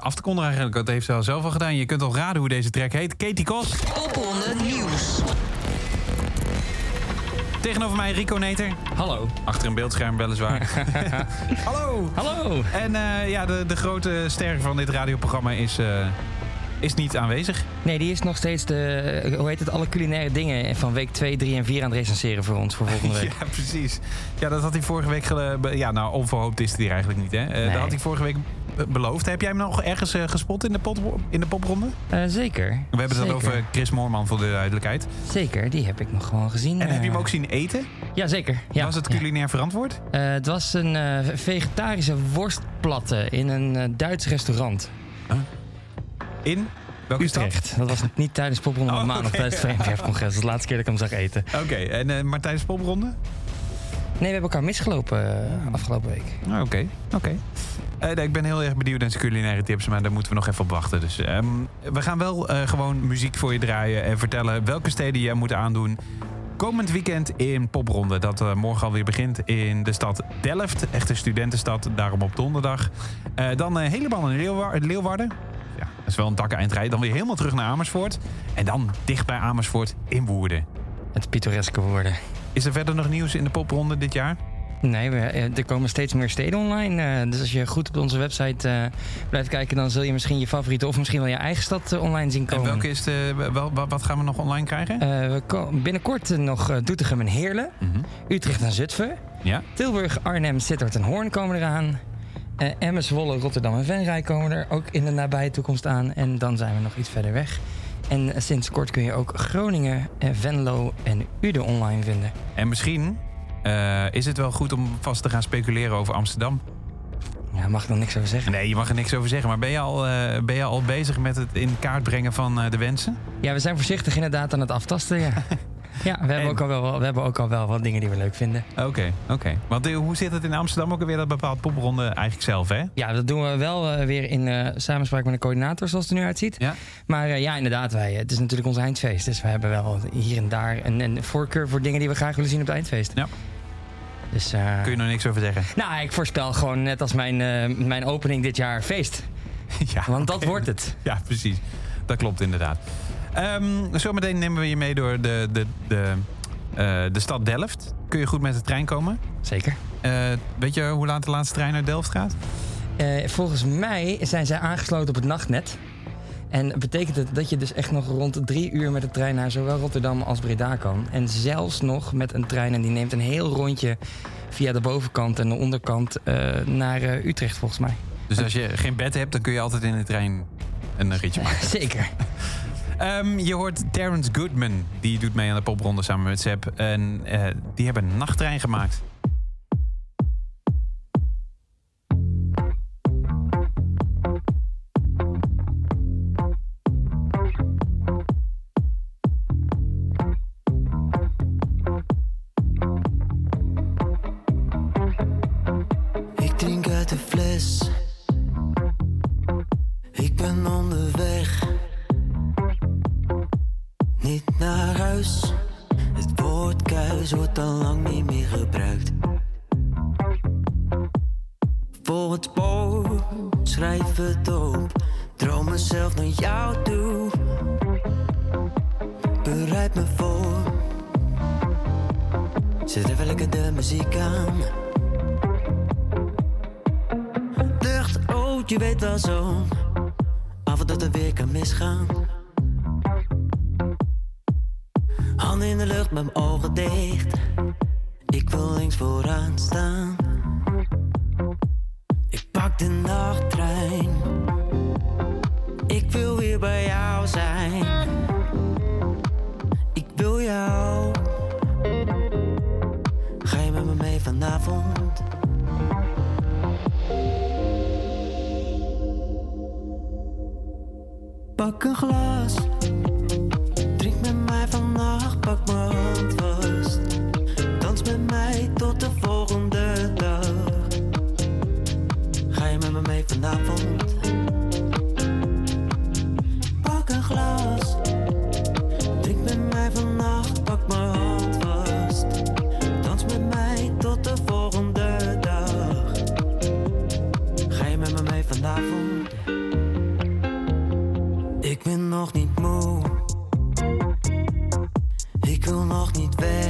af te kondigen eigenlijk. Dat heeft ze al zelf al gedaan. Je kunt al raden hoe deze track heet. Katie Kos. Opronde nieuws. Tegenover mij Rico Neter. Hallo. Achter een beeldscherm weliswaar. Hallo. Hallo. En eh, ja, de, de grote ster van dit radioprogramma is, eh, is niet aanwezig. Nee, die is nog steeds de, hoe heet het, alle culinaire dingen van week 2, 3 en 4 aan het recenseren voor ons voor volgende week. Ja, precies. Ja, dat had hij vorige week... Ja, nou, onverhoopt is het hier eigenlijk niet, hè? Eh, Nee. Dat had hij vorige week beloofd. Heb jij hem nog ergens eh, gespot in de, pot, in de popronde? Eh, zeker. We hebben het Zeker. over Chris Moorman, voor de duidelijkheid. Zeker, die heb ik nog gewoon gezien. En heb je eh. hem ook zien eten? Ja, zeker. Ja, Was het ja. culinair verantwoord? Eh, het was een eh, vegetarische worstplatte in een eh, Duits restaurant. In? Welke Utrecht. Dat was niet tijdens Popronde Oh, maar maandag tijdens het VNPF-congres. Dat is de laatste keer dat ik hem zag eten. Oké, en eh maar tijdens de popronde? We hebben elkaar misgelopen eh, afgelopen week. Ah, Oké, oké. Eh, nee, ik ben heel erg benieuwd naar zijn culinaire tips, maar daar moeten we nog even op wachten. Dus ehm, we gaan wel eh, gewoon muziek voor je draaien en vertellen welke steden je moet aandoen. Komend weekend in Popronde, dat eh, morgen alweer begint in de stad Delft. Echt een studentenstad, daarom op donderdag. Dan helemaal in Leeuwar- Leeuwarden. Ja, dat is wel een takken eindrijden. Dan weer helemaal terug naar Amersfoort. En dan dicht bij Amersfoort in Woerden. Het pittoreske woorden. Is er verder nog nieuws in de Popronde dit jaar? Nee, eh, er komen steeds meer steden online. eh, dus als je goed op onze website eh, blijft kijken, dan zul je misschien je favoriete of misschien wel je eigen stad online zien En komen. welke is de, wel, wat gaan we nog online krijgen? Eh, we ko- binnenkort nog Doetinchem en Heerlen, Mhm. Utrecht en Zutphen, Ja? Tilburg, Arnhem, Sittard en Hoorn komen eraan. Emmen, Zwolle, Rotterdam en Venray komen er ook in de nabije toekomst aan. En dan zijn we nog iets verder weg. En eh, sinds kort kun je ook Groningen, eh, Venlo en Uden online vinden. En misschien eh, is het wel goed om vast te gaan speculeren over Amsterdam. Ja, mag ik nog niks over zeggen. Nee, je mag er niks over zeggen. Maar ben je al, ben je al bezig met het in kaart brengen van de wensen? Ja, we zijn voorzichtig inderdaad aan het aftasten, ja. ja, we hebben, En? ook al wel, we hebben ook al wel wat dingen die we leuk vinden. Oké, oké. Want eh, hoe zit het in Amsterdam ook alweer dat bepaald popronde eigenlijk zelf, hè? Ja, dat doen we wel eh, weer in eh, samenspraak met een coördinator, zoals het er nu uitziet. Ja. Maar ja, inderdaad, wij, het is natuurlijk ons eindfeest. Dus we hebben wel hier en daar een, een voorkeur voor dingen die we graag willen zien op het eindfeest. Ja. Dus, Kun je nog niks over zeggen? nou, ik voorspel gewoon net als mijn, mijn opening dit jaar feest. ja, Want dat wordt het. Ja, precies. Dat klopt inderdaad. Ehm, zometeen nemen we je mee door de, de, de, eh, de stad Delft. Kun je goed met de trein komen? Zeker. Eh, weet je hoe laat de laatste trein naar Delft gaat? Eh, volgens mij zijn zij aangesloten op het nachtnet. En betekent het dat je dus echt nog rond drie uur met de trein naar zowel Rotterdam als Breda kan. En zelfs nog met een trein en die neemt een heel rondje via de bovenkant en de onderkant naar Utrecht volgens mij. Dus als je geen bed hebt, dan kun je altijd in de trein een ritje maken. Zeker. Ehm, je hoort Terrence Goodman. Die doet mee aan de popronde samen met Seb. En eh, die hebben een nachttrein gemaakt. Nog niet weg.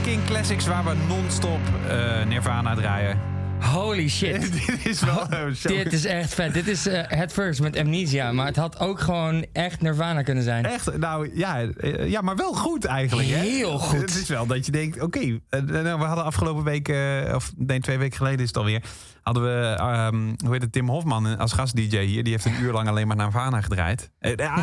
Classics waar we non-stop eh, Nirvana draaien. Holy shit. Dit is wel show. Dit is echt vet. Dit is eh het first met Amnesia. Maar het had ook gewoon echt Nirvana kunnen zijn. Echt, nou ja, eh, ja, maar wel goed eigenlijk. Hè? Heel goed. Het is wel dat je denkt, oké, nou, we hadden afgelopen week, of nee, twee weken geleden is het alweer, hadden we, ehm, hoe heet het, Tim Hofman als gast-dj hier. Die heeft een uur lang alleen maar Nirvana gedraaid.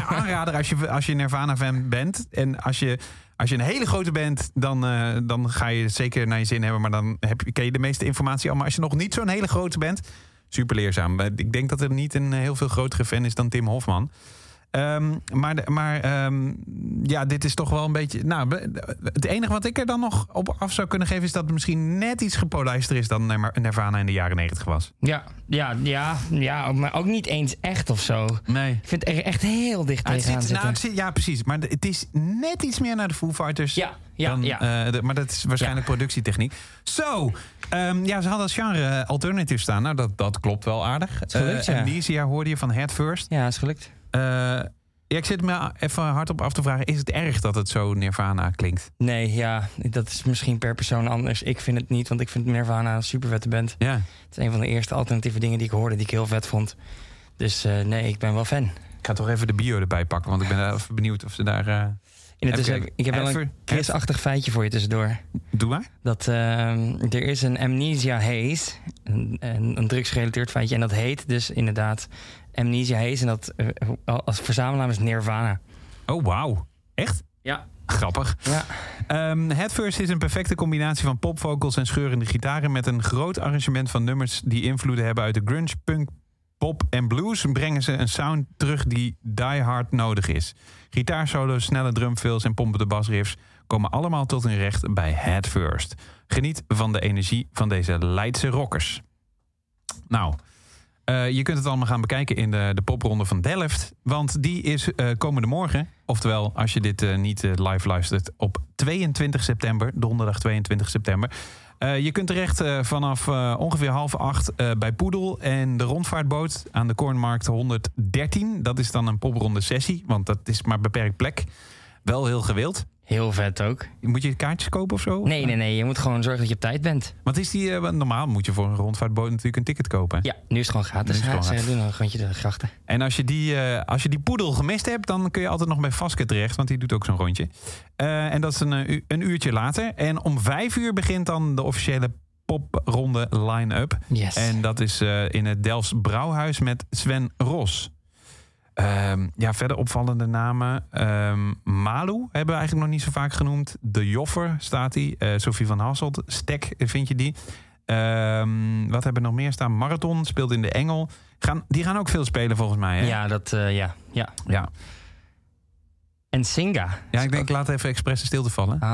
Aanrader als je, als je Nirvana-fan bent. En als je, als je een hele grote bent, dan, eh, dan ga je zeker naar je zin hebben. Maar dan heb je, ken je de meeste informatie al. Maar als je nog niet zo'n hele grote bent, super leerzaam. Eh, Ik denk dat er niet een heel veel grotere fan is dan Tim Hofman. Ehm, maar maar ehm, ja, dit is toch wel een beetje. Nou, het enige wat ik er dan nog op af zou kunnen geven is dat het misschien net iets gepolijster is dan Nir- Nirvana in de jaren negentig was. Ja, ja, ja, ja, maar ook niet eens echt of zo. Nee. Ik vind het er echt heel dicht Ah, tegenaan zit, nou, zitten. het zit- ja, precies. Maar het is net iets meer naar de Foo Fighters. Ja, ja, dan, ja. eh, de- maar dat is waarschijnlijk productietechniek. Zo, ehm, ja, ze hadden als genre alternative staan. Nou, dat, dat klopt wel aardig. is gelukt, ja. Amnesia hoorde je van Head First. Ja, is gelukt. Eh, ja, ik zit me even hardop af te vragen. Is het erg dat het zo Nirvana klinkt? Nee, ja, dat is misschien per persoon anders. Ik vind het niet, want ik vind Nirvana een super vette band. Ja. Het is een van de eerste alternatieve dingen die ik hoorde die ik heel vet vond. Dus eh, nee, ik ben wel fan. Ik ga toch even de bio erbij pakken, want ik ben even benieuwd of ze daar... eh, In het kijken. ik heb wel een Chris-achtig feitje voor je tussendoor. Doe maar. Dat ehm, er is een amnesia haze, een, een, een drugsgerelateerd feitje. En dat heet dus inderdaad amnesia haze. En dat eh, als verzamelnaam is Nirvana. Oh, wauw. Echt? Ja. Grappig. Ja. Ehm Head First is een perfecte combinatie van popvocals en scheurende gitaren... met een groot arrangement van nummers die invloeden hebben uit de grunge, punk, pop en blues... brengen ze een sound terug die die hard nodig is. Gitaarsolo's, snelle drumfills en pompende basriffs... komen allemaal tot hun recht bij Head First. Geniet van de energie van deze Leidse rockers. Nou... eh, je kunt het allemaal gaan bekijken in de, de popronde van Delft. Want die is eh, komende morgen. Oftewel, als je dit eh, niet live luistert, op 22 september, donderdag 22 september. Je kunt terecht vanaf ongeveer half acht bij Poedel en de rondvaartboot aan de Kornmarkt 113. Dat is dan een popronde sessie, want dat is maar beperkt plek. Wel heel gewild. Heel vet ook. Moet je kaartjes kopen of zo? Nee, nee, nee. Je moet gewoon zorgen dat je op tijd bent. Wat is die? eh, normaal moet je voor een rondvaartboot natuurlijk een ticket kopen. Ja, nu is het gewoon gratis. Nu is het gewoon doen een rondje de grachten. En als je, die, eh, als je die poedel gemist hebt, dan kun je altijd nog bij Vaske terecht, want die doet ook zo'n rondje. Eh, en dat is een, een uurtje later. En om vijf uur begint dan de officiële popronde line-up. Yes. En dat is in het Delfts Brouwhuis met Sven Ros. Ehm, ja, verder opvallende namen. Ehm, Malu hebben we eigenlijk nog niet zo vaak genoemd. De Joffer staat die. Eh Sophie van Hasselt. Stek vind je die. Ehm, wat hebben we nog meer staan? Marathon speelt in de Engel. Gaan, die gaan ook veel spelen volgens mij. Hè? ja, dat, eh, ja, ja. ja. En Singa. Ja, ik denk, ik laat even expres de stilte vallen. Ah,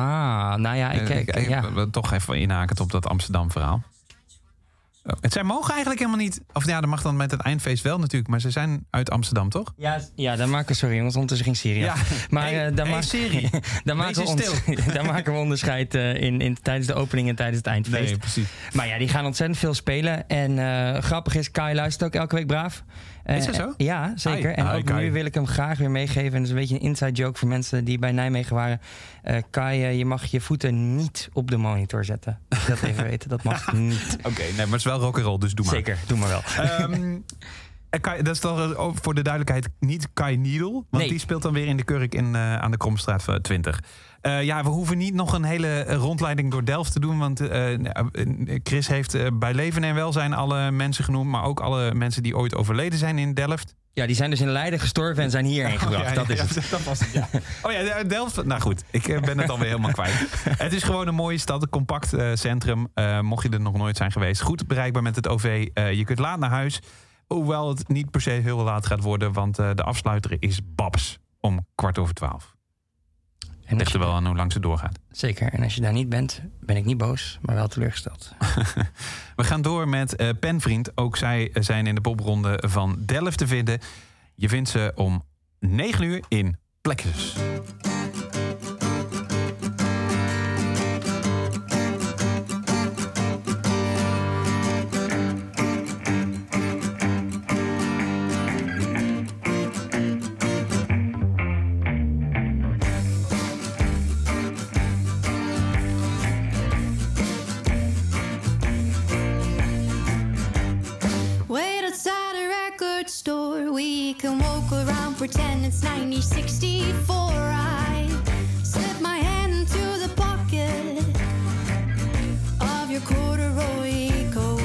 nou ja, ik, Eh, ik, ik- ja. we- we- Toch even inhakend op dat Amsterdam verhaal. Oh, het zij mogen eigenlijk helemaal niet. Of ja, dat mag dan met het eindfeest wel natuurlijk. Maar ze zijn uit Amsterdam, toch? Ja, ja, daar maken we, sorry jongens, ondertussen ging Syrië. af. Maar Hey, eh, daar, hey, Siri. daar, maken we ons- daar maken we onderscheid eh, in, in, tijdens de opening en tijdens het eindfeest. Nee, precies. Maar ja, die gaan ontzettend veel spelen. En eh, grappig is, Kai luistert ook elke week braaf. Eh, Is dat zo? Ja, zeker. Hi. En Hi, ook Kai. nu wil ik hem graag weer meegeven. En dat is een beetje een inside joke voor mensen die bij Nijmegen waren. Eh, Kai, eh, je mag je voeten niet op de monitor zetten. Dat even weten, dat mag niet. Oké, nee, maar het is wel rock'n'roll, dus doe maar. Zeker, doe maar wel. Ehm, Kai, dat is toch eh, voor de duidelijkheid niet Kai Needle. Want Nee. die speelt dan weer in de Kurk in, eh, aan de Kromstraat eh, 20. Eh, ja, we hoeven niet nog een hele rondleiding door Delft te doen. Want Chris heeft bij leven en welzijn alle mensen genoemd. Maar ook alle mensen die ooit overleden zijn in Delft. Ja, die zijn dus in Leiden gestorven en zijn hierheen gebracht. Oh, ja, dat is ja, het. Dat was het, ja. Oh ja, Delft. Nou goed, ik ben het alweer helemaal kwijt. Het is gewoon een mooie stad, een compact centrum. Eh, mocht je er nog nooit zijn geweest. Goed bereikbaar met het OV. Je kunt laat naar huis. Hoewel het niet per se heel laat gaat worden. Want eh, de afsluiter is Babs om kwart over twaalf. En Ligt er wel aan hoe lang ze doorgaat. Zeker. En als je daar niet bent, ben ik niet boos, maar wel teleurgesteld. We gaan door met eh, Penvriend. Ook zij zijn in de popronde van Delft te vinden. Je vindt ze om 9 uur in can walk around pretend it's 1964. I slip my hand into the pocket of your corduroy coat.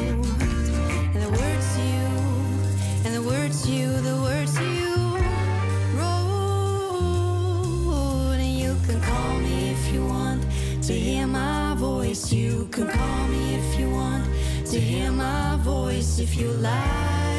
And the words you, and the words you, the words you wrote. And you can call me if you want to hear my voice. You can call me if you want to hear my voice if you like.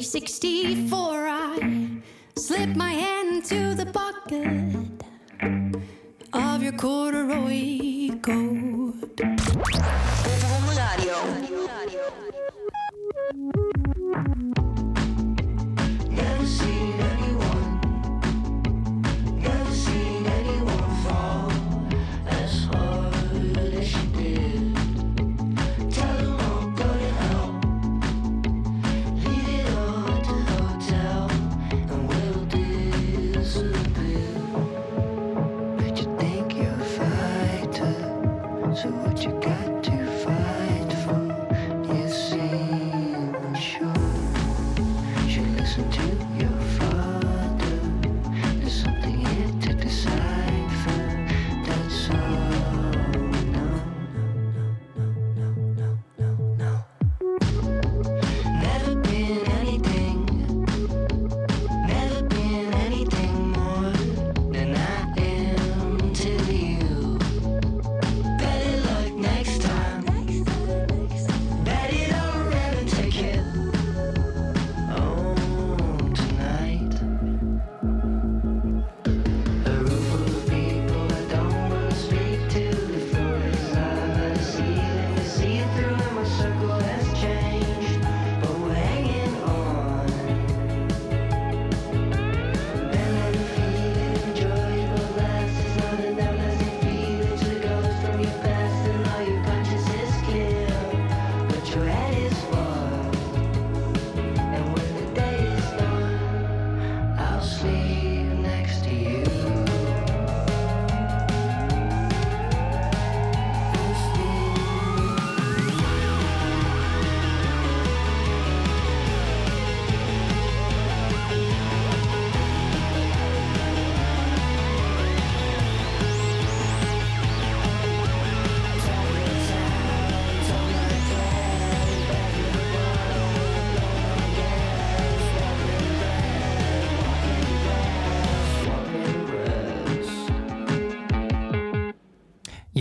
64. I slip my hand into the pocket of your corduroy coat.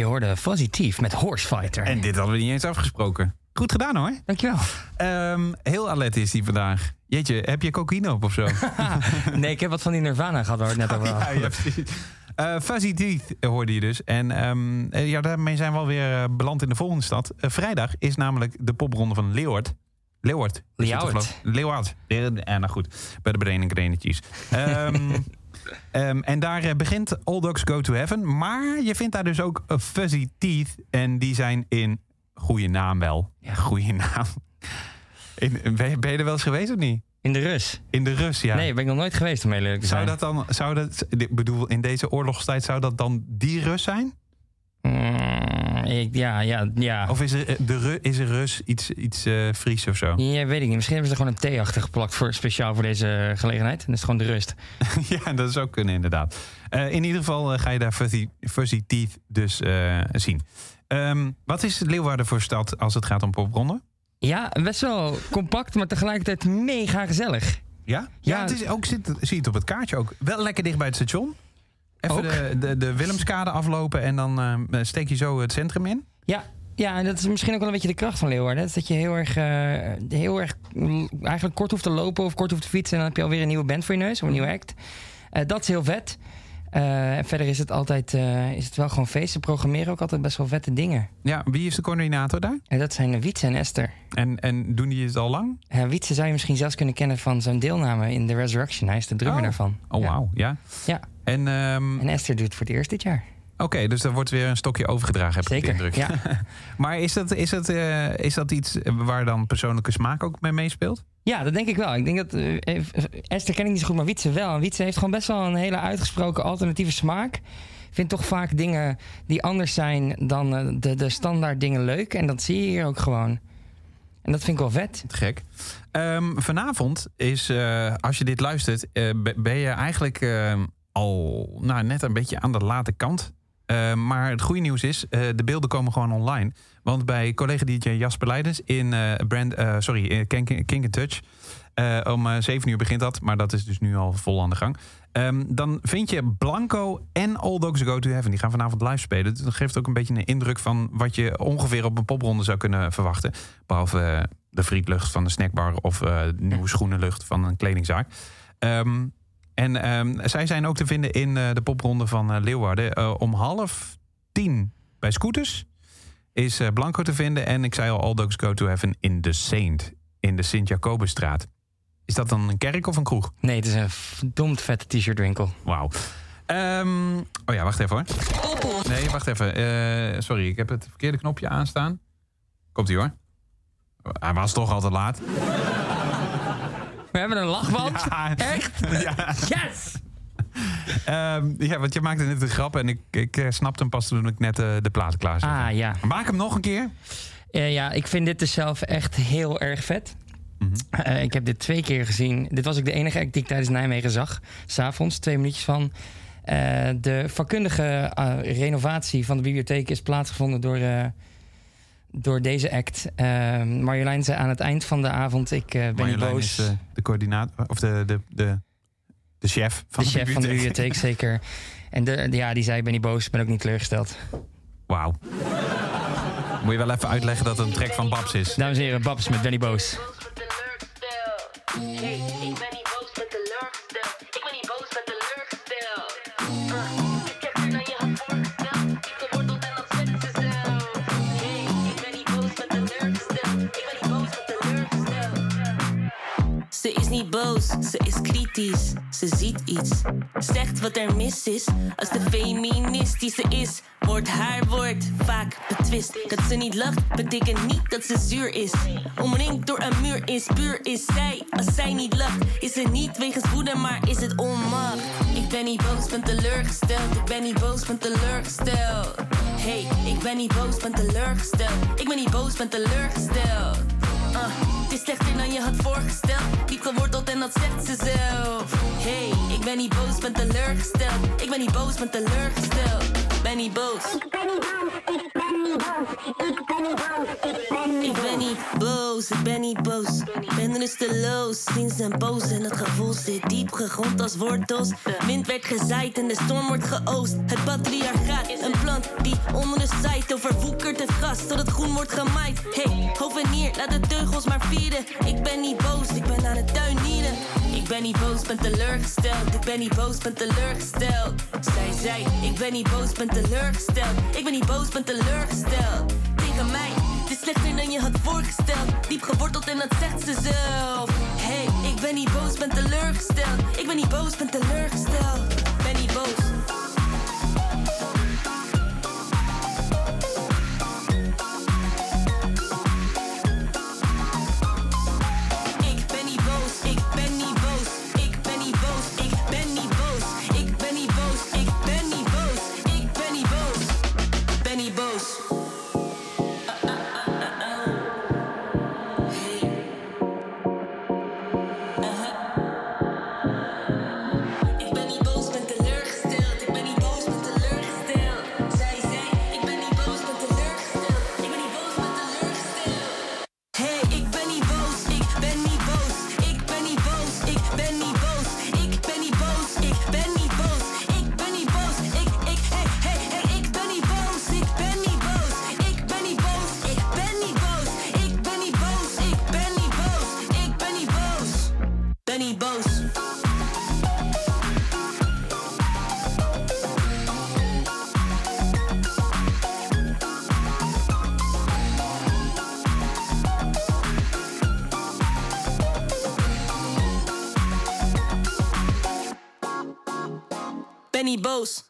hoorde Fuzzy Thief met Horse Fighter. En dit hadden we niet eens afgesproken. Goed gedaan hoor. Dankjewel. Um, heel alert is die vandaag. Jeetje, heb je cocaïne op of zo? nee, ik heb wat van die Nirvana gehad waar het net over hadden. Eh, Fuzzy Teeth hoorde je dus. En ehm, eh, ja, daarmee zijn we alweer eh, beland in de volgende stad. Vrijdag is namelijk de popronde van Leeuward. Leeuward. Leeuward. Leeuward. Ja, nou goed, bij de Brening Grenetjes. Um, ehm, ehm, en daar eh, begint All Dogs Go to Heaven. Maar je vindt daar dus ook eh, Fuzzy Teeth. En die zijn in goede naam wel. Ja. Goede naam. In, ben, je, ben je er wel eens geweest of niet? In de Rus. In de Rus, ja. Nee, ben ik nog nooit geweest om heel eerlijk te Zou zijn. dat dan, zou dat, ik bedoel, in deze oorlogstijd zou dat dan die Rus zijn? Mm, ik, ja, ja, ja. Of is er, eh, de Ru, is er Rus iets, iets eh Fries of zo? Ja, weet ik niet. Misschien hebben ze er gewoon een thee achter geplakt voor, speciaal voor deze gelegenheid. En dat is gewoon de rust. ja, dat zou kunnen inderdaad. Eh, in ieder geval eh, ga je daar Fuzzy, Fuzzy Teeth dus eh, zien. Ehm, wat is Leeuwarden voor stad als het gaat om popronde? Ja, best wel compact, maar tegelijkertijd mega gezellig. Ja? Ja, Ja. het is ook, zit, zie je het op het kaartje ook. Wel lekker dicht bij het station. Even de, de, de Willemskade aflopen en dan eh, steek je zo het centrum in. Ja, ja, en dat is misschien ook wel een beetje de kracht van Leeuwarden. Dat is dat je heel erg, eh, heel erg mm, eigenlijk kort hoeft te lopen of kort hoeft te fietsen. En dan heb je alweer een nieuwe band voor je neus of een nieuwe act. Eh, dat is heel vet. En verder is het altijd is het wel gewoon feest. Ze programmeren ook altijd best wel vette dingen. Ja, wie is de coördinator daar? En dat zijn Wietse en Esther. En, en doen die het al lang? Wietse zou je misschien zelfs kunnen kennen van zijn deelname in The Resurrection. Hij is de drummer Oh. daarvan. Oh, ja. wauw, ja. Ja. En, ehm, En Esther doet het voor het eerst dit jaar. oké, dus er wordt weer een stokje overgedragen, heb ik de Zeker. indruk. Ja. Maar is dat, is, dat, eh, is dat iets waar dan persoonlijke smaak ook mee meespeelt? ja, dat denk ik wel. Ik denk dat eh, Esther ken ik niet zo goed, maar Wietse wel. En Wietse heeft gewoon best wel een hele uitgesproken alternatieve smaak. Vindt toch vaak dingen die anders zijn dan eh, de, de standaard dingen leuk. En dat zie je hier ook gewoon. En dat vind ik wel vet. Gek. Ehm, vanavond is, als je dit luistert, be- ben je eigenlijk eh, al nou, net een beetje aan de late kant. Eh, maar het goede nieuws is, eh, de beelden komen gewoon online. Want bij collega-dj Jasper Leidens in eh, Brand, sorry, in Kink, Kink Touch. om eh, 7 uur begint dat, maar dat is dus nu al vol aan de gang. Ehm, dan vind je Blanco en All Dogs Go to Heaven. Die gaan vanavond live spelen. Dat geeft ook een beetje een indruk van wat je ongeveer op een popronde zou kunnen verwachten. Behalve eh, de frietlucht van de snackbar of nieuwe schoenenlucht van een kledingzaak. Ehm, en ehm, zij zijn ook te vinden in eh, de popronde van eh, Leeuwarden. Eh, om half tien bij Scooters is Blanco te vinden. En ik zei al, All Dogs Go to Heaven in de Saint. In de Sint-Jacobusstraat. Is dat dan een kerk of een kroeg? Nee, het is een verdomd vette t-shirt winkel. Wauw. Ehm, oh ja, wacht even hoor. Nee, wacht even. Sorry, ik heb het verkeerde knopje aanstaan. Komt ie hoor. Hij was toch al te laat. We hebben een lachband. Ja. Echt? Ja. Yes! Ehm, ja, want je maakte net een grap en ik, ik eh, snapte hem pas toen ik net eh, de platen klaar zette. Ah ja. Maak hem nog een keer. Eh, ja, ik vind dit dus zelf echt heel erg vet. Mhm. Ik heb dit twee keer gezien. Dit was ook de enige act die ik tijdens Nijmegen zag. S'avonds, twee minuutjes van. De vakkundige renovatie van de bibliotheek is plaatsgevonden door, door deze act. Eh, Marjolein zei aan het eind van de avond: Ik eh, ben niet Marjolein boos. is eh, de coördinator, of de, de, de, de chef van de de, chef van de bibliotheek, zeker. En de, de- ja, die zei: Ik ben niet boos, ik ben ook niet teleurgesteld. Wauw. Moet je wel even uitleggen dat het een track van Babs is. Dames en heren, Babs met Benny Boos. Hey, ik ben niet boos ben niet boos, ze is kritisch. Ze ziet iets, zegt wat er mis is. Als de feministische is, wordt haar woord vaak betwist. Dat ze niet lacht, betekent niet dat ze zuur is. Omringd door een muur is puur is zij. Als zij niet lacht, is het niet wegens woede, maar is het onmacht. Ik ben niet boos, ben teleurgesteld. Ik ben niet boos, ben teleurgesteld. Hey, ik ben niet boos, ben teleurgesteld. Ik ben niet boos, ben teleurgesteld. Uh, is slechter dan je had voorgesteld. Diep geworteld en dat zegt ze zelf. Hey, ik ben niet boos, ben teleurgesteld. Ik ben niet boos, ben teleurgesteld. Ben niet boos. Ik ben niet boos. Ik ben niet boos. Ik ben niet boos. boos, ik ben niet boos. Ben rusteloos, sinds en boos. En het gevoel zit diep gegrond als wortels. Wind werd gezaaid en de storm wordt geoost. Het patriarchaat, een plant die onder de zijt overwoekert het gras tot het groen wordt gemaaid. Hey, hovenier, laat de teugels maar vieren. Ik ben niet boos, ik ben aan het tuinieren. Ik ben niet boos, ben teleurgesteld. Ik ben niet boos, ben teleurgesteld. Zij zei, ik ben niet boos, ben teleurgesteld. Ik ben niet boos, ben teleurgesteld. Tegen mij, het is slechter dan je had voorgesteld. Diep geworteld en dat zegt ze zelf. Hey, ik ben niet boos, ben teleurgesteld. Ik ben niet boos, ben teleurgesteld. Ben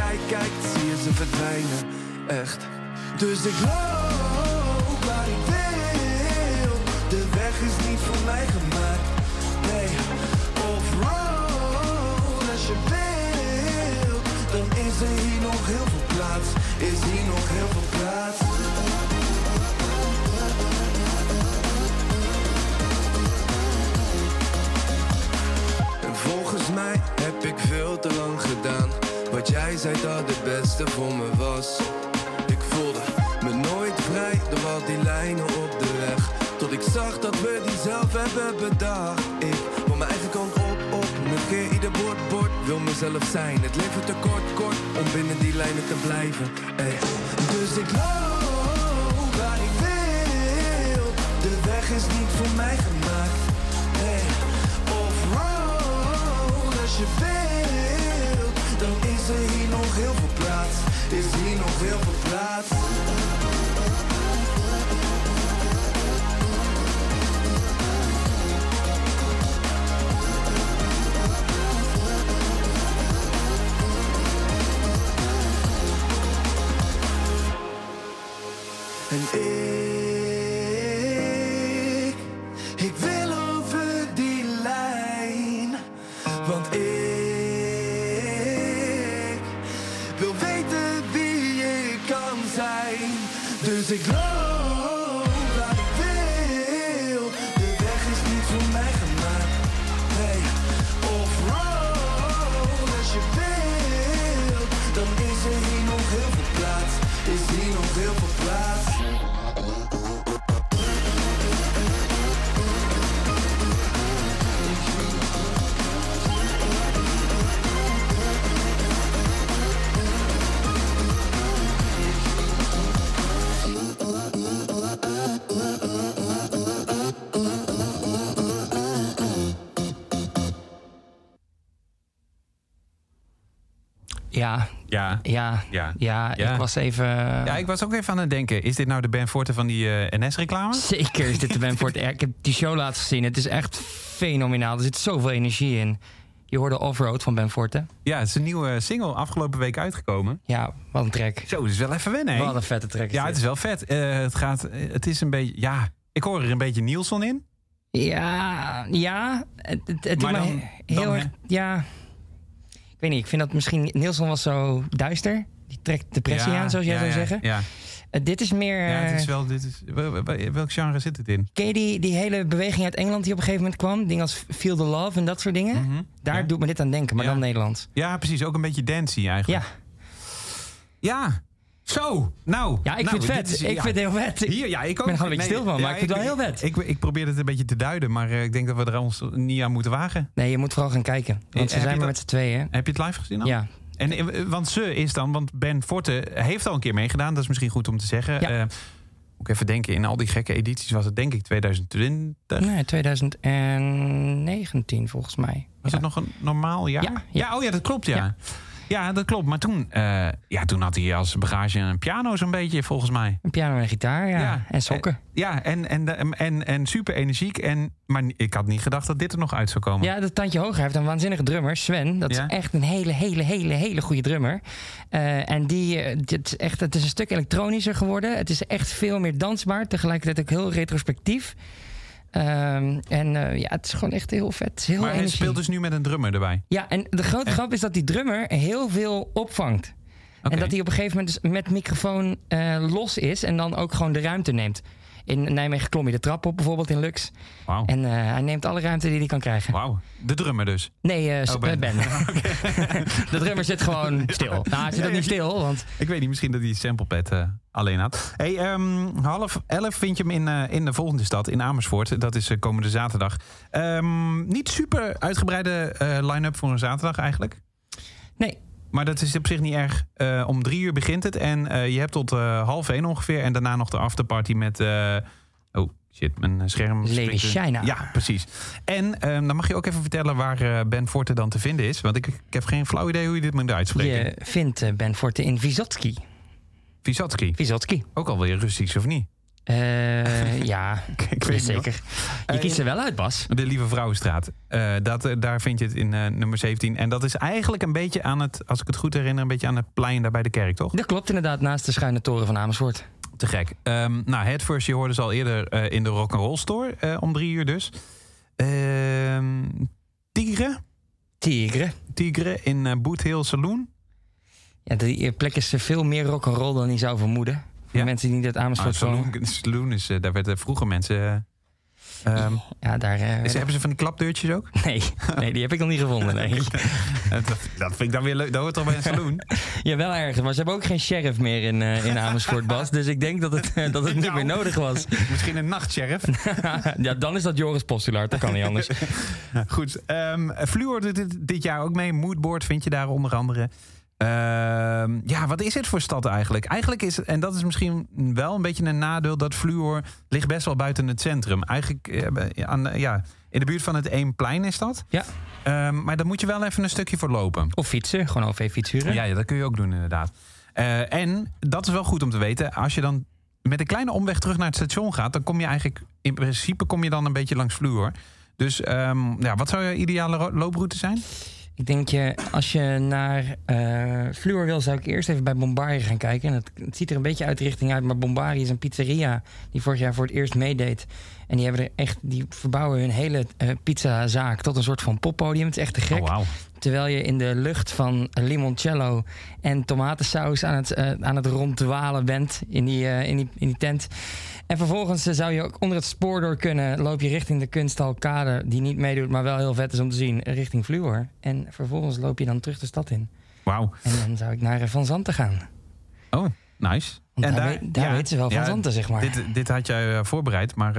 kijkt, kijkt, zie je ze verdwijnen. Echt. Dus ik loop waar ik wil. De weg is niet voor mij gemaakt. Nee, off-road als je wilt. Dan is er hier nog heel veel plaats. Is hier nog heel veel plaats. En volgens mij heb ik veel te lang gedaan. Wat jij zei dat het beste voor me was. Ik voelde me nooit vrij door al die lijnen op de weg. Tot ik zag dat we die zelf hebben bedacht. Ik wil mijn eigen kant op, op. Negeer ieder bord, bord. Wil mezelf zijn. Het leven te kort, kort. Om binnen die lijnen te blijven. Ey. Dus ik loop waar ik wil. De weg is niet voor mij gemaakt. Nee. Off-road als je wilt. Plaats. Is hier nog heel Dus ik loop Ja, Ja. ja, Ja. ja. Ja. Ik was even... Ja, ik was ook even aan het denken. Is dit nou de Ben Forte van die eh, NS-reclame? Zeker is dit de Ben Ford. Ik heb die show laatst gezien. Het is echt fenomenaal. Er zit zoveel energie in. Je hoorde Offroad van Ben Forte. Ja, het is een nieuwe single afgelopen week uitgekomen. Ja, wat een track. Zo, dat is wel even wennen, hè? Wat een vette track. Ja, het is wel vet. Eh, het, gaat, eh, het is een beetje... Ja, ik hoor er een beetje Nielsen in. Ja, ja. Het, het, het Maar dan- heel dan, erg... Ja. Ik weet niet, ik vind dat misschien... Nielsen was zo duister. Die trekt depressie Ja, aan, zoals jij ja, zou zeggen. Ja, Eh, dit is meer... ja het is eh, wel... Dit is, wel- wel- welk genre zit het in? Ken je die, die hele beweging uit Engeland die op een gegeven moment kwam? Dingen als Feel the Love en dat soort dingen. Mhm. Daar Ja. doet me dit aan denken, maar Ja. dan Nederlands. Ja, precies. Ook een beetje dancey eigenlijk. Ja, Ja. Zo. Nou. ja ik nou, vind het vet. is- ik ja. vind het heel vet. Hier, ja, ik ook. ben er gewoon een beetje stil van, maar ik vind het wel heel vet. Ik, ik probeer het een beetje te duiden, maar eh, ik denk dat we er ons niet aan moeten wagen. Nee, je moet vooral gaan kijken. Want Heb ze zijn maar dat- met z'n tweeën. Heb je het live gezien dan? Ja, En, eh, want ze is dan, want Ben Forte heeft al een keer meegedaan. Dat is misschien goed om te zeggen. Ja. Eh, moet ik even denken, in al die gekke edities was het denk ik 2020. nee, 2019 volgens mij. Was het nog een normaal jaar? Ja, ja. oh ja, dat klopt ja. Ja. Dat klopt. Maar toen, eh, ja, toen had hij als bagage een piano zo'n beetje, volgens mij. Een piano en gitaar, ja. Ja. En sokken. Ja, en, en, en, en super energiek. En, maar ik had niet gedacht dat dit er nog uit zou komen. Ja, dat tandje hoger. Heeft een waanzinnige drummer, Sven. Dat Ja. is echt een hele, hele, hele, hele goede drummer. Eh, en die, eh, dit is echt, het is een stuk elektronischer geworden. Het is echt veel meer dansbaar. Tegelijkertijd ook heel retrospectief. Ehm, en eh, ja, het is gewoon echt heel vet. Heel maar hij speelt dus nu met een drummer erbij. Ja, en de grote En- grap is dat die drummer heel veel opvangt. En dat hij op een gegeven moment dus met microfoon eh, los is en dan ook gewoon de ruimte neemt. In Nijmegen klom je de trap op, bijvoorbeeld in Lux. Wauw. En eh, hij neemt alle ruimte die hij kan krijgen. Wauw. De drummer dus. Nee, Oh, Ben. eh, de drummer zit gewoon stil. Nou, hij zit ook niet stil, want Ik weet niet, misschien dat hij samplepad alleen had. Hey, ehm, half elf vind je hem in, in de volgende stad, in Amersfoort. Dat is komende zaterdag. Ehm, niet super uitgebreide line-up voor een zaterdag eigenlijk. nee. Maar dat is op zich niet erg. Eh, om drie uur begint het en eh, je hebt tot eh, half één ongeveer. En daarna nog de afterparty met... oh, shit, mijn scherm... Lady China. Ja, precies. En ehm, dan mag je ook even vertellen waar Ben Forte dan te vinden is. Want ik, ik heb geen flauw idee hoe je dit moet uitspreken. Je vindt Ben Forte in Vysotsky. Vysotsky. Vysotsky. Ook alweer Russisch, of niet? Eh, ja, Ik weet zeker. Je Eh, kiest er wel uit, Bas. De Lieve Vrouwenstraat. Eh, dat, eh, daar vind je het in eh, nummer 17. En dat is eigenlijk een beetje aan het, als ik het goed herinner, een beetje aan het plein daar bij de kerk, toch? Dat klopt inderdaad, naast de schuine toren van Amersfoort. Te gek. Ehm nou, het first, je hoorde ze al eerder eh, in de Rock'n'Roll Store, eh, om drie uur dus. Ehm Tigre. Tigre. Tigre in eh, Boot Hill Saloon. Ja, die plek is veel meer rock'n'roll dan je zou vermoeden. Ja. mensen die niet uit Ah, Amersfoort komen. saloon, is, eh, daar werden vroeger mensen... eh, ehm, Ja, daar... eh, is- hebben ze van die klapdeurtjes ook? nee, nee, die heb ik nog niet gevonden. Nee. dat, dat vind ik dan weer leuk. Dat hoort toch bij een saloon? Ja, wel ergens. Maar ze hebben ook geen sheriff meer in, eh, in Amersfoort, Bas. Dus ik denk dat het, dat het niet Nou. meer nodig was. Misschien een nachtsheriff? ja, dan is dat Joris Postulaar. Dat kan niet anders. Goed. ehm Fluor doet dit, dit jaar ook mee. Moodboard vind je daar onder andere. Ehm, ja, wat is het voor stad eigenlijk? Eigenlijk is, en dat is misschien wel een beetje een nadeel... dat Fluor ligt best wel buiten het centrum. Eigenlijk eh, aan, ja, in de buurt van het Eemplein is dat. Ja. Ehm, maar daar moet je wel even een stukje voor lopen. Of fietsen. Gewoon OV-fiets huren. Ja, ja, dat kun je ook doen inderdaad. Eh, en dat is wel goed om te weten. Als je dan met een kleine omweg terug naar het station gaat... dan kom je eigenlijk... in principe kom je dan een beetje langs Fluor. Dus ehm, ja, wat zou je ideale ro- looproute zijn? Ik denk je, als je naar eh Fluor wil, zou ik eerst even bij Bombari gaan kijken. En het, het ziet er een beetje uit de richting uit, maar Bombari is een pizzeria die vorig jaar voor het eerst meedeed. En die hebben er echt, die verbouwen hun hele eh, pizzazaak tot een soort van poppodium. Het is echt te gek. Oh. Terwijl je in de lucht van limoncello en tomatensaus aan het, eh, aan het ronddwalen bent in die, in, die, in die tent. En vervolgens eh, zou je ook onder het spoor door kunnen. Loop je richting de kunsthal die niet meedoet, maar wel heel vet is om te zien, richting Fluor. En vervolgens loop je dan terug de stad in. Wauw. En dan zou ik naar eh, Van Zanten gaan. Oh, nice. Want daar weet- daar weten ze wel van Zanten, zeg maar. Dit, dit had jij eh, voorbereid, maar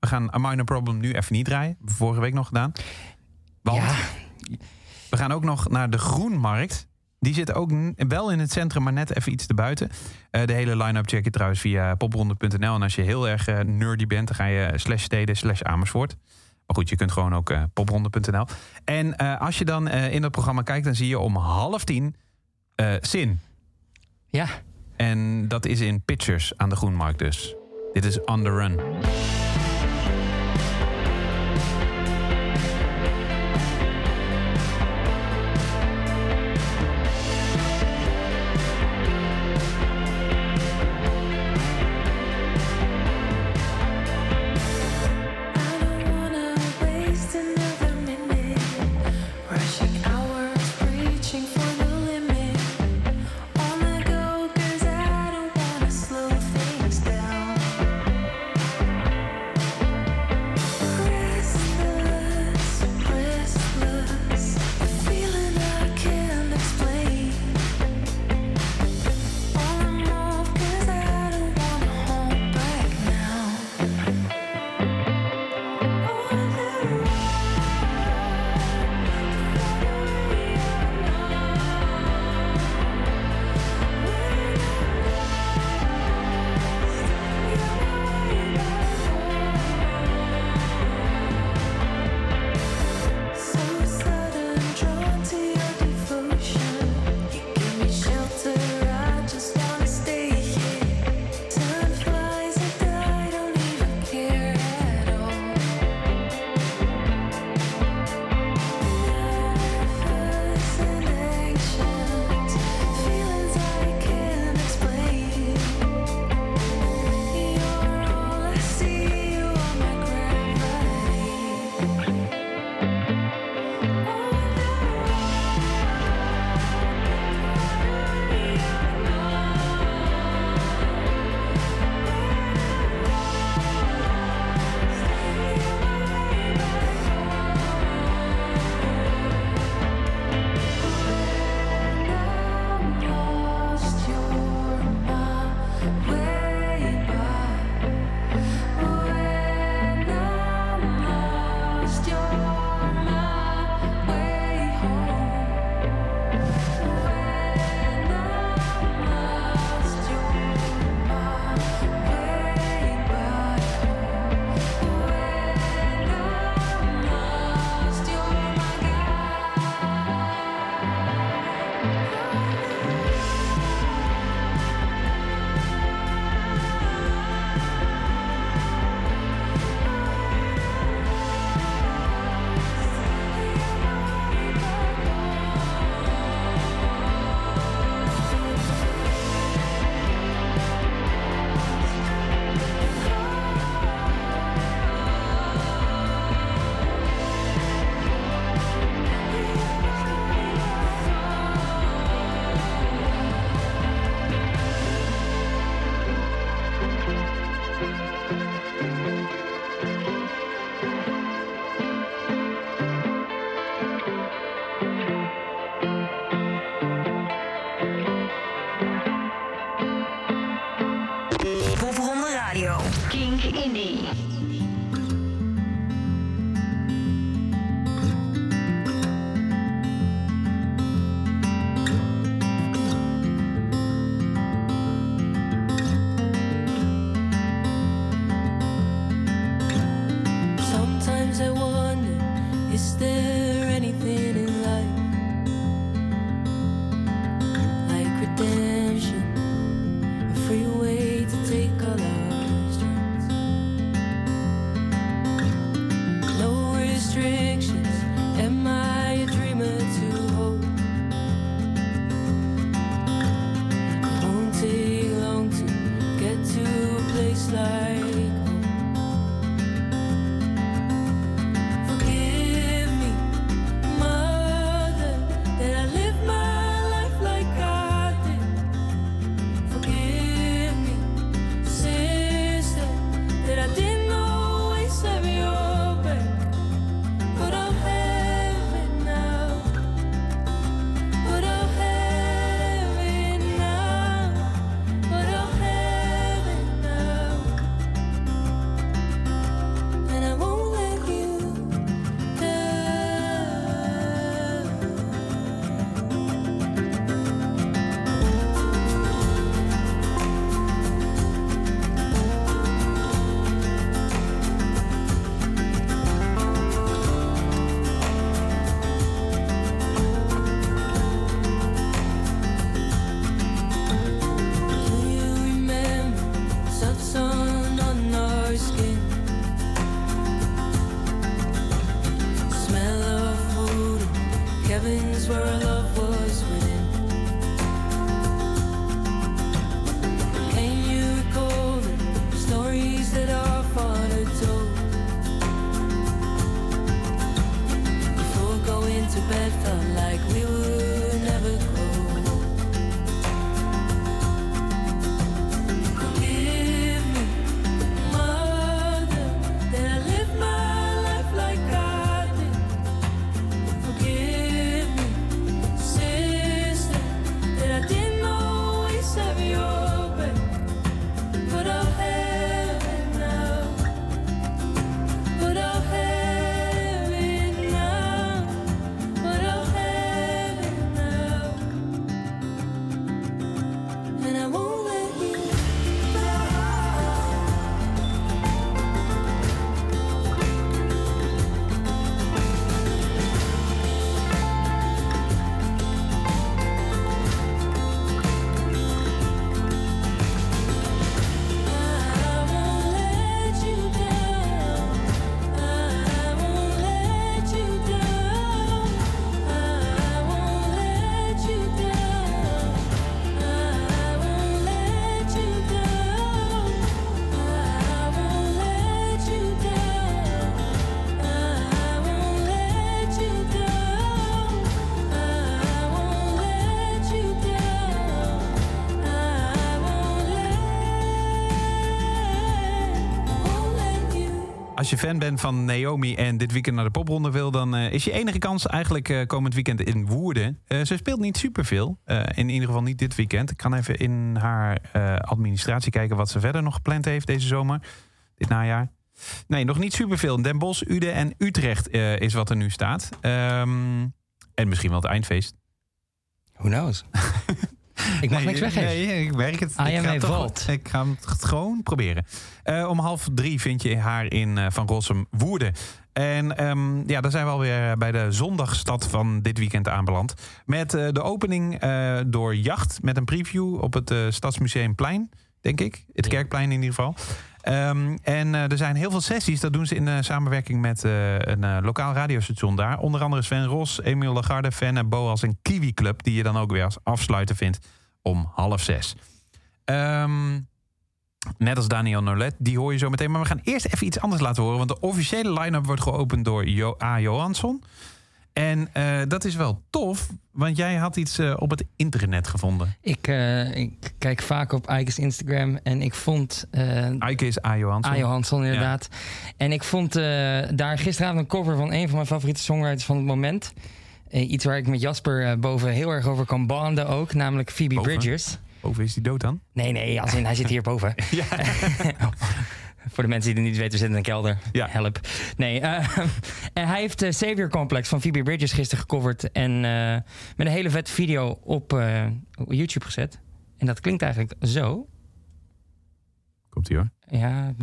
we gaan A Minor Problem nu even niet draaien. Vorige week nog gedaan. Want Ja, we gaan ook nog naar de Groenmarkt. Die zit ook wel in het centrum, maar net even iets te buiten. Eh, de hele line-up check je trouwens via popronde.nl. En als je heel erg eh, nerdy bent, dan ga je slash steden slash Amersfoort. Maar goed, je kunt gewoon ook eh, popronde.nl. En als je dan in dat programma kijkt, dan zie je om half tien Zin. ja. En dat is in Pictures aan de Groenmarkt dus. Dit is On The Run. Als je fan bent van Naomi en dit weekend naar de popronde wil... dan eh, is je enige kans eigenlijk eh, komend weekend in Woerden. Eh, ze speelt niet superveel. in ieder geval niet dit weekend. Ik kan even in haar administratie kijken wat ze verder nog gepland heeft deze zomer. Dit najaar. Nee, nog niet superveel. Den Bosch, Uden en Utrecht is wat er nu staat. Ehm, en misschien wel het eindfeest. Who knows? ik mag Nee, niks weggeven. Nee, ik merk het. I ik ga toch-. Ik ga het gewoon proberen. Eh, om half drie vind je haar in eh, Van Rossum Woerden. En ehm, ja, dan zijn we alweer bij de zondagstad van dit weekend aanbeland. Met eh, de opening door Jacht. Met een preview op het Stadsmuseumplein, denk ik. Het. Kerkplein in ieder geval. Ehm, en eh, er zijn heel veel sessies. Dat doen ze in eh, samenwerking met eh, een lokaal radiostation daar. Onder andere Sven Ros, Emiel Lagarde, Fenne, Boas en Kiwi Club. Die je dan ook weer als afsluiter vindt om half zes. Ehm, net als Daniel Nolet, die hoor je zo meteen. Maar we gaan eerst even iets anders laten horen. Want de officiële line-up wordt geopend door jo A. Johansson. En eh, dat is wel tof, want jij had iets eh, op het internet gevonden. Ik, eh, ik kijk vaak op Ike's Instagram en ik vond... Ike is A. Johansson. A. Johansson, inderdaad. En ik vond daar gisteravond een cover van een van mijn favoriete songwriters van het moment. Iets waar ik met Jasper boven heel erg over kan banden ook, namelijk Phoebe Boven? Bridgers. Of is die dood dan? Nee, nee, als in, hij zit hier boven. Voor de mensen die het niet weten, we zitten in een kelder. Ja. Help. Nee, eh, en hij heeft eh, Savior Complex van Phoebe Bridgers gisteren gecoverd. En eh, met een hele vette video op, eh, YouTube gezet. En dat klinkt eigenlijk zo. Komt ie hoor. Ja,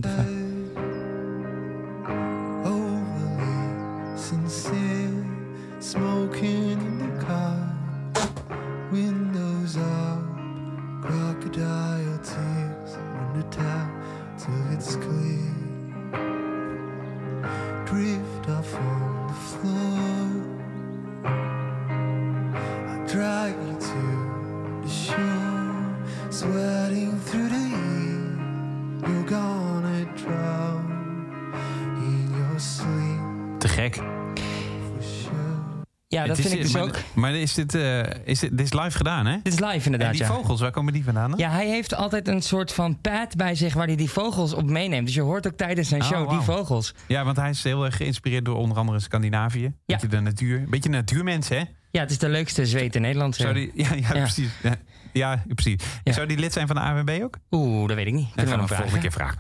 ja, dat vind ik dus maar, ook. Maar is dit, eh, is dit, dit is live gedaan, hè? Dit is live En inderdaad, die ja. vogels, waar komen die vandaan? dan? Ja, hij heeft altijd een soort van pad bij zich waar hij die vogels op meeneemt. Dus je hoort ook tijdens zijn Oh, show die vogels. Ja, want hij is heel erg geïnspireerd door onder andere Scandinavië. Beetje de natuur. Beetje natuurmens, hè? Ja, het is de leukste zweet in Nederland. Zou zeg. die, ja, ja, precies. Ja, ja, precies. Ja. Zou die lid zijn van de AWB ook? Oeh, dat weet ik niet. Dat gaan we volgende keer vragen.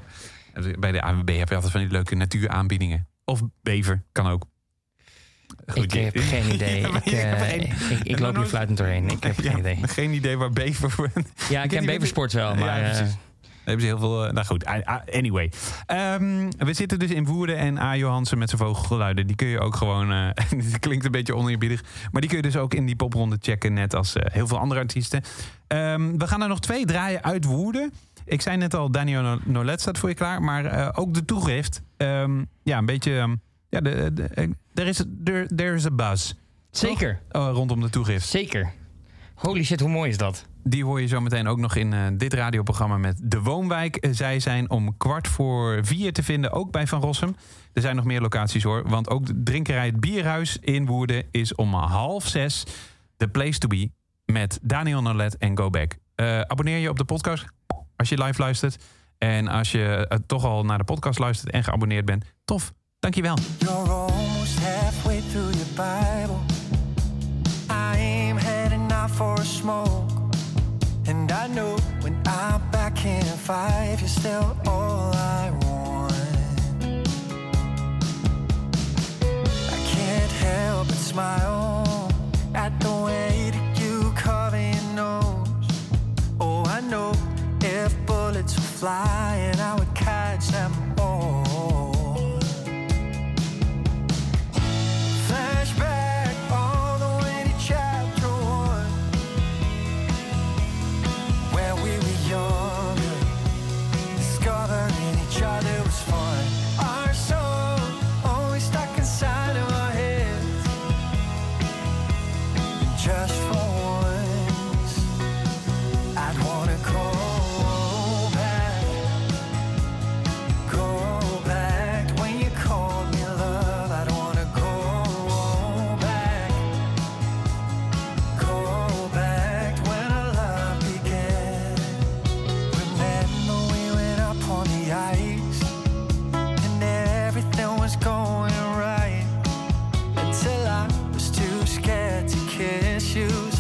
Bij de AWB heb je altijd van die leuke natuuraanbiedingen. Of bever, kan ook. Goed, Ik heb geen idee. Ja, ik, eh, ik, ik nog loop hier fluitend doorheen. Ik heb Ja, geen idee. Geen idee waar bever voor... Ja, ik ken Beversport wel, maar... ja, eh, precies. Daar hebben ze heel veel... eh, nou goed, anyway. Ehm, we zitten dus in Woerden en A. Johansen met zijn vogelgeluiden. Die kun je ook gewoon... eh het klinkt een beetje oneerbiedig. Maar die kun je dus ook in die popronde checken. Net als eh, heel veel andere artiesten. Ehm, we gaan er nog twee draaien uit Woerden. Ik zei net al, Daniel No- Nolet staat voor je klaar. Maar eh, ook de toegift. Ehm, ja, een beetje... ja, de, de, eh, er is there, there is a buzz. zeker, Oh, rondom de toegift. zeker. Holy shit, hoe mooi is dat? Die hoor je zo meteen ook nog in eh, dit radioprogramma met De Woonwijk. Eh, zij zijn om kwart voor vier te vinden, ook bij Van Rossum. Er zijn nog meer locaties hoor, want ook de drinkerij Het Bierhuis in Woerden is om half zes de place to be met Daniel Nolet en Go Back. Abonneer je op de podcast als je live luistert. En als je toch al naar de podcast luistert en geabonneerd bent, tof. Dankjewel. You're almost halfway through your Bible. I am heading out for a smoke. And I know when I'm back in five, you're still all I want. I can't help but smile at the way nose. Oh, I know if bullets flying,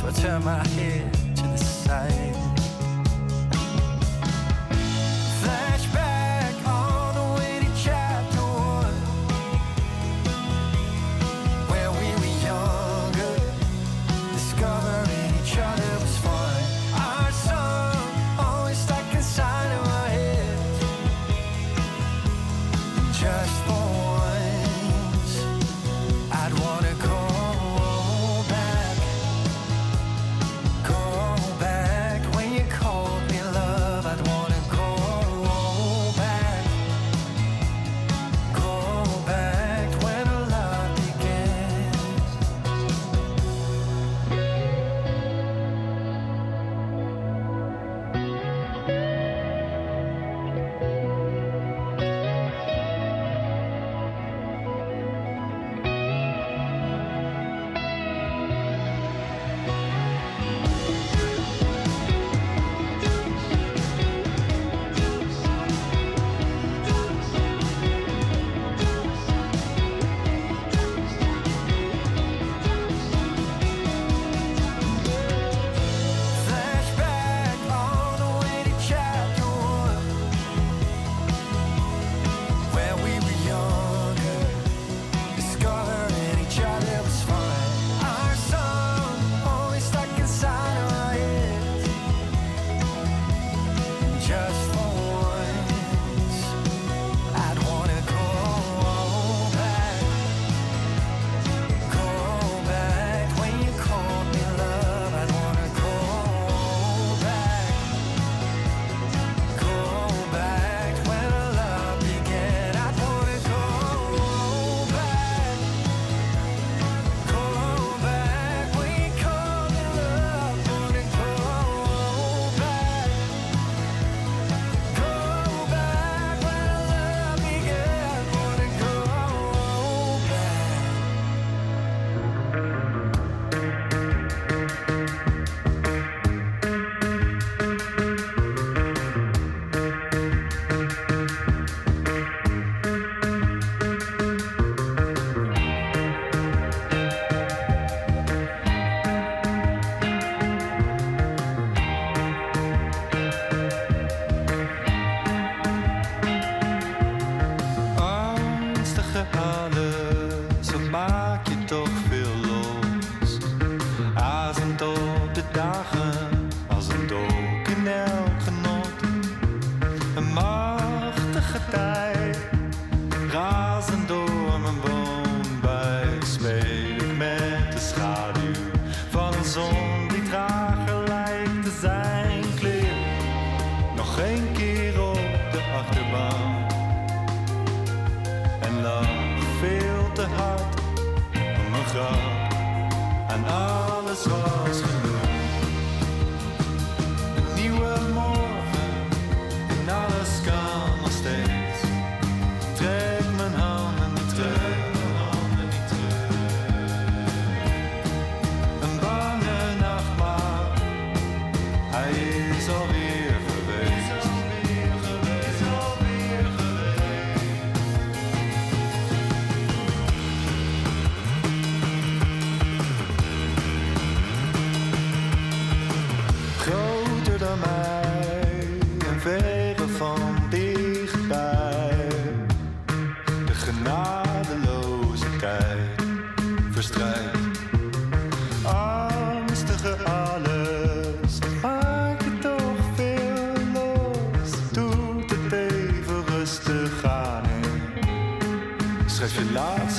I turn my head to the side.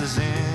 is in.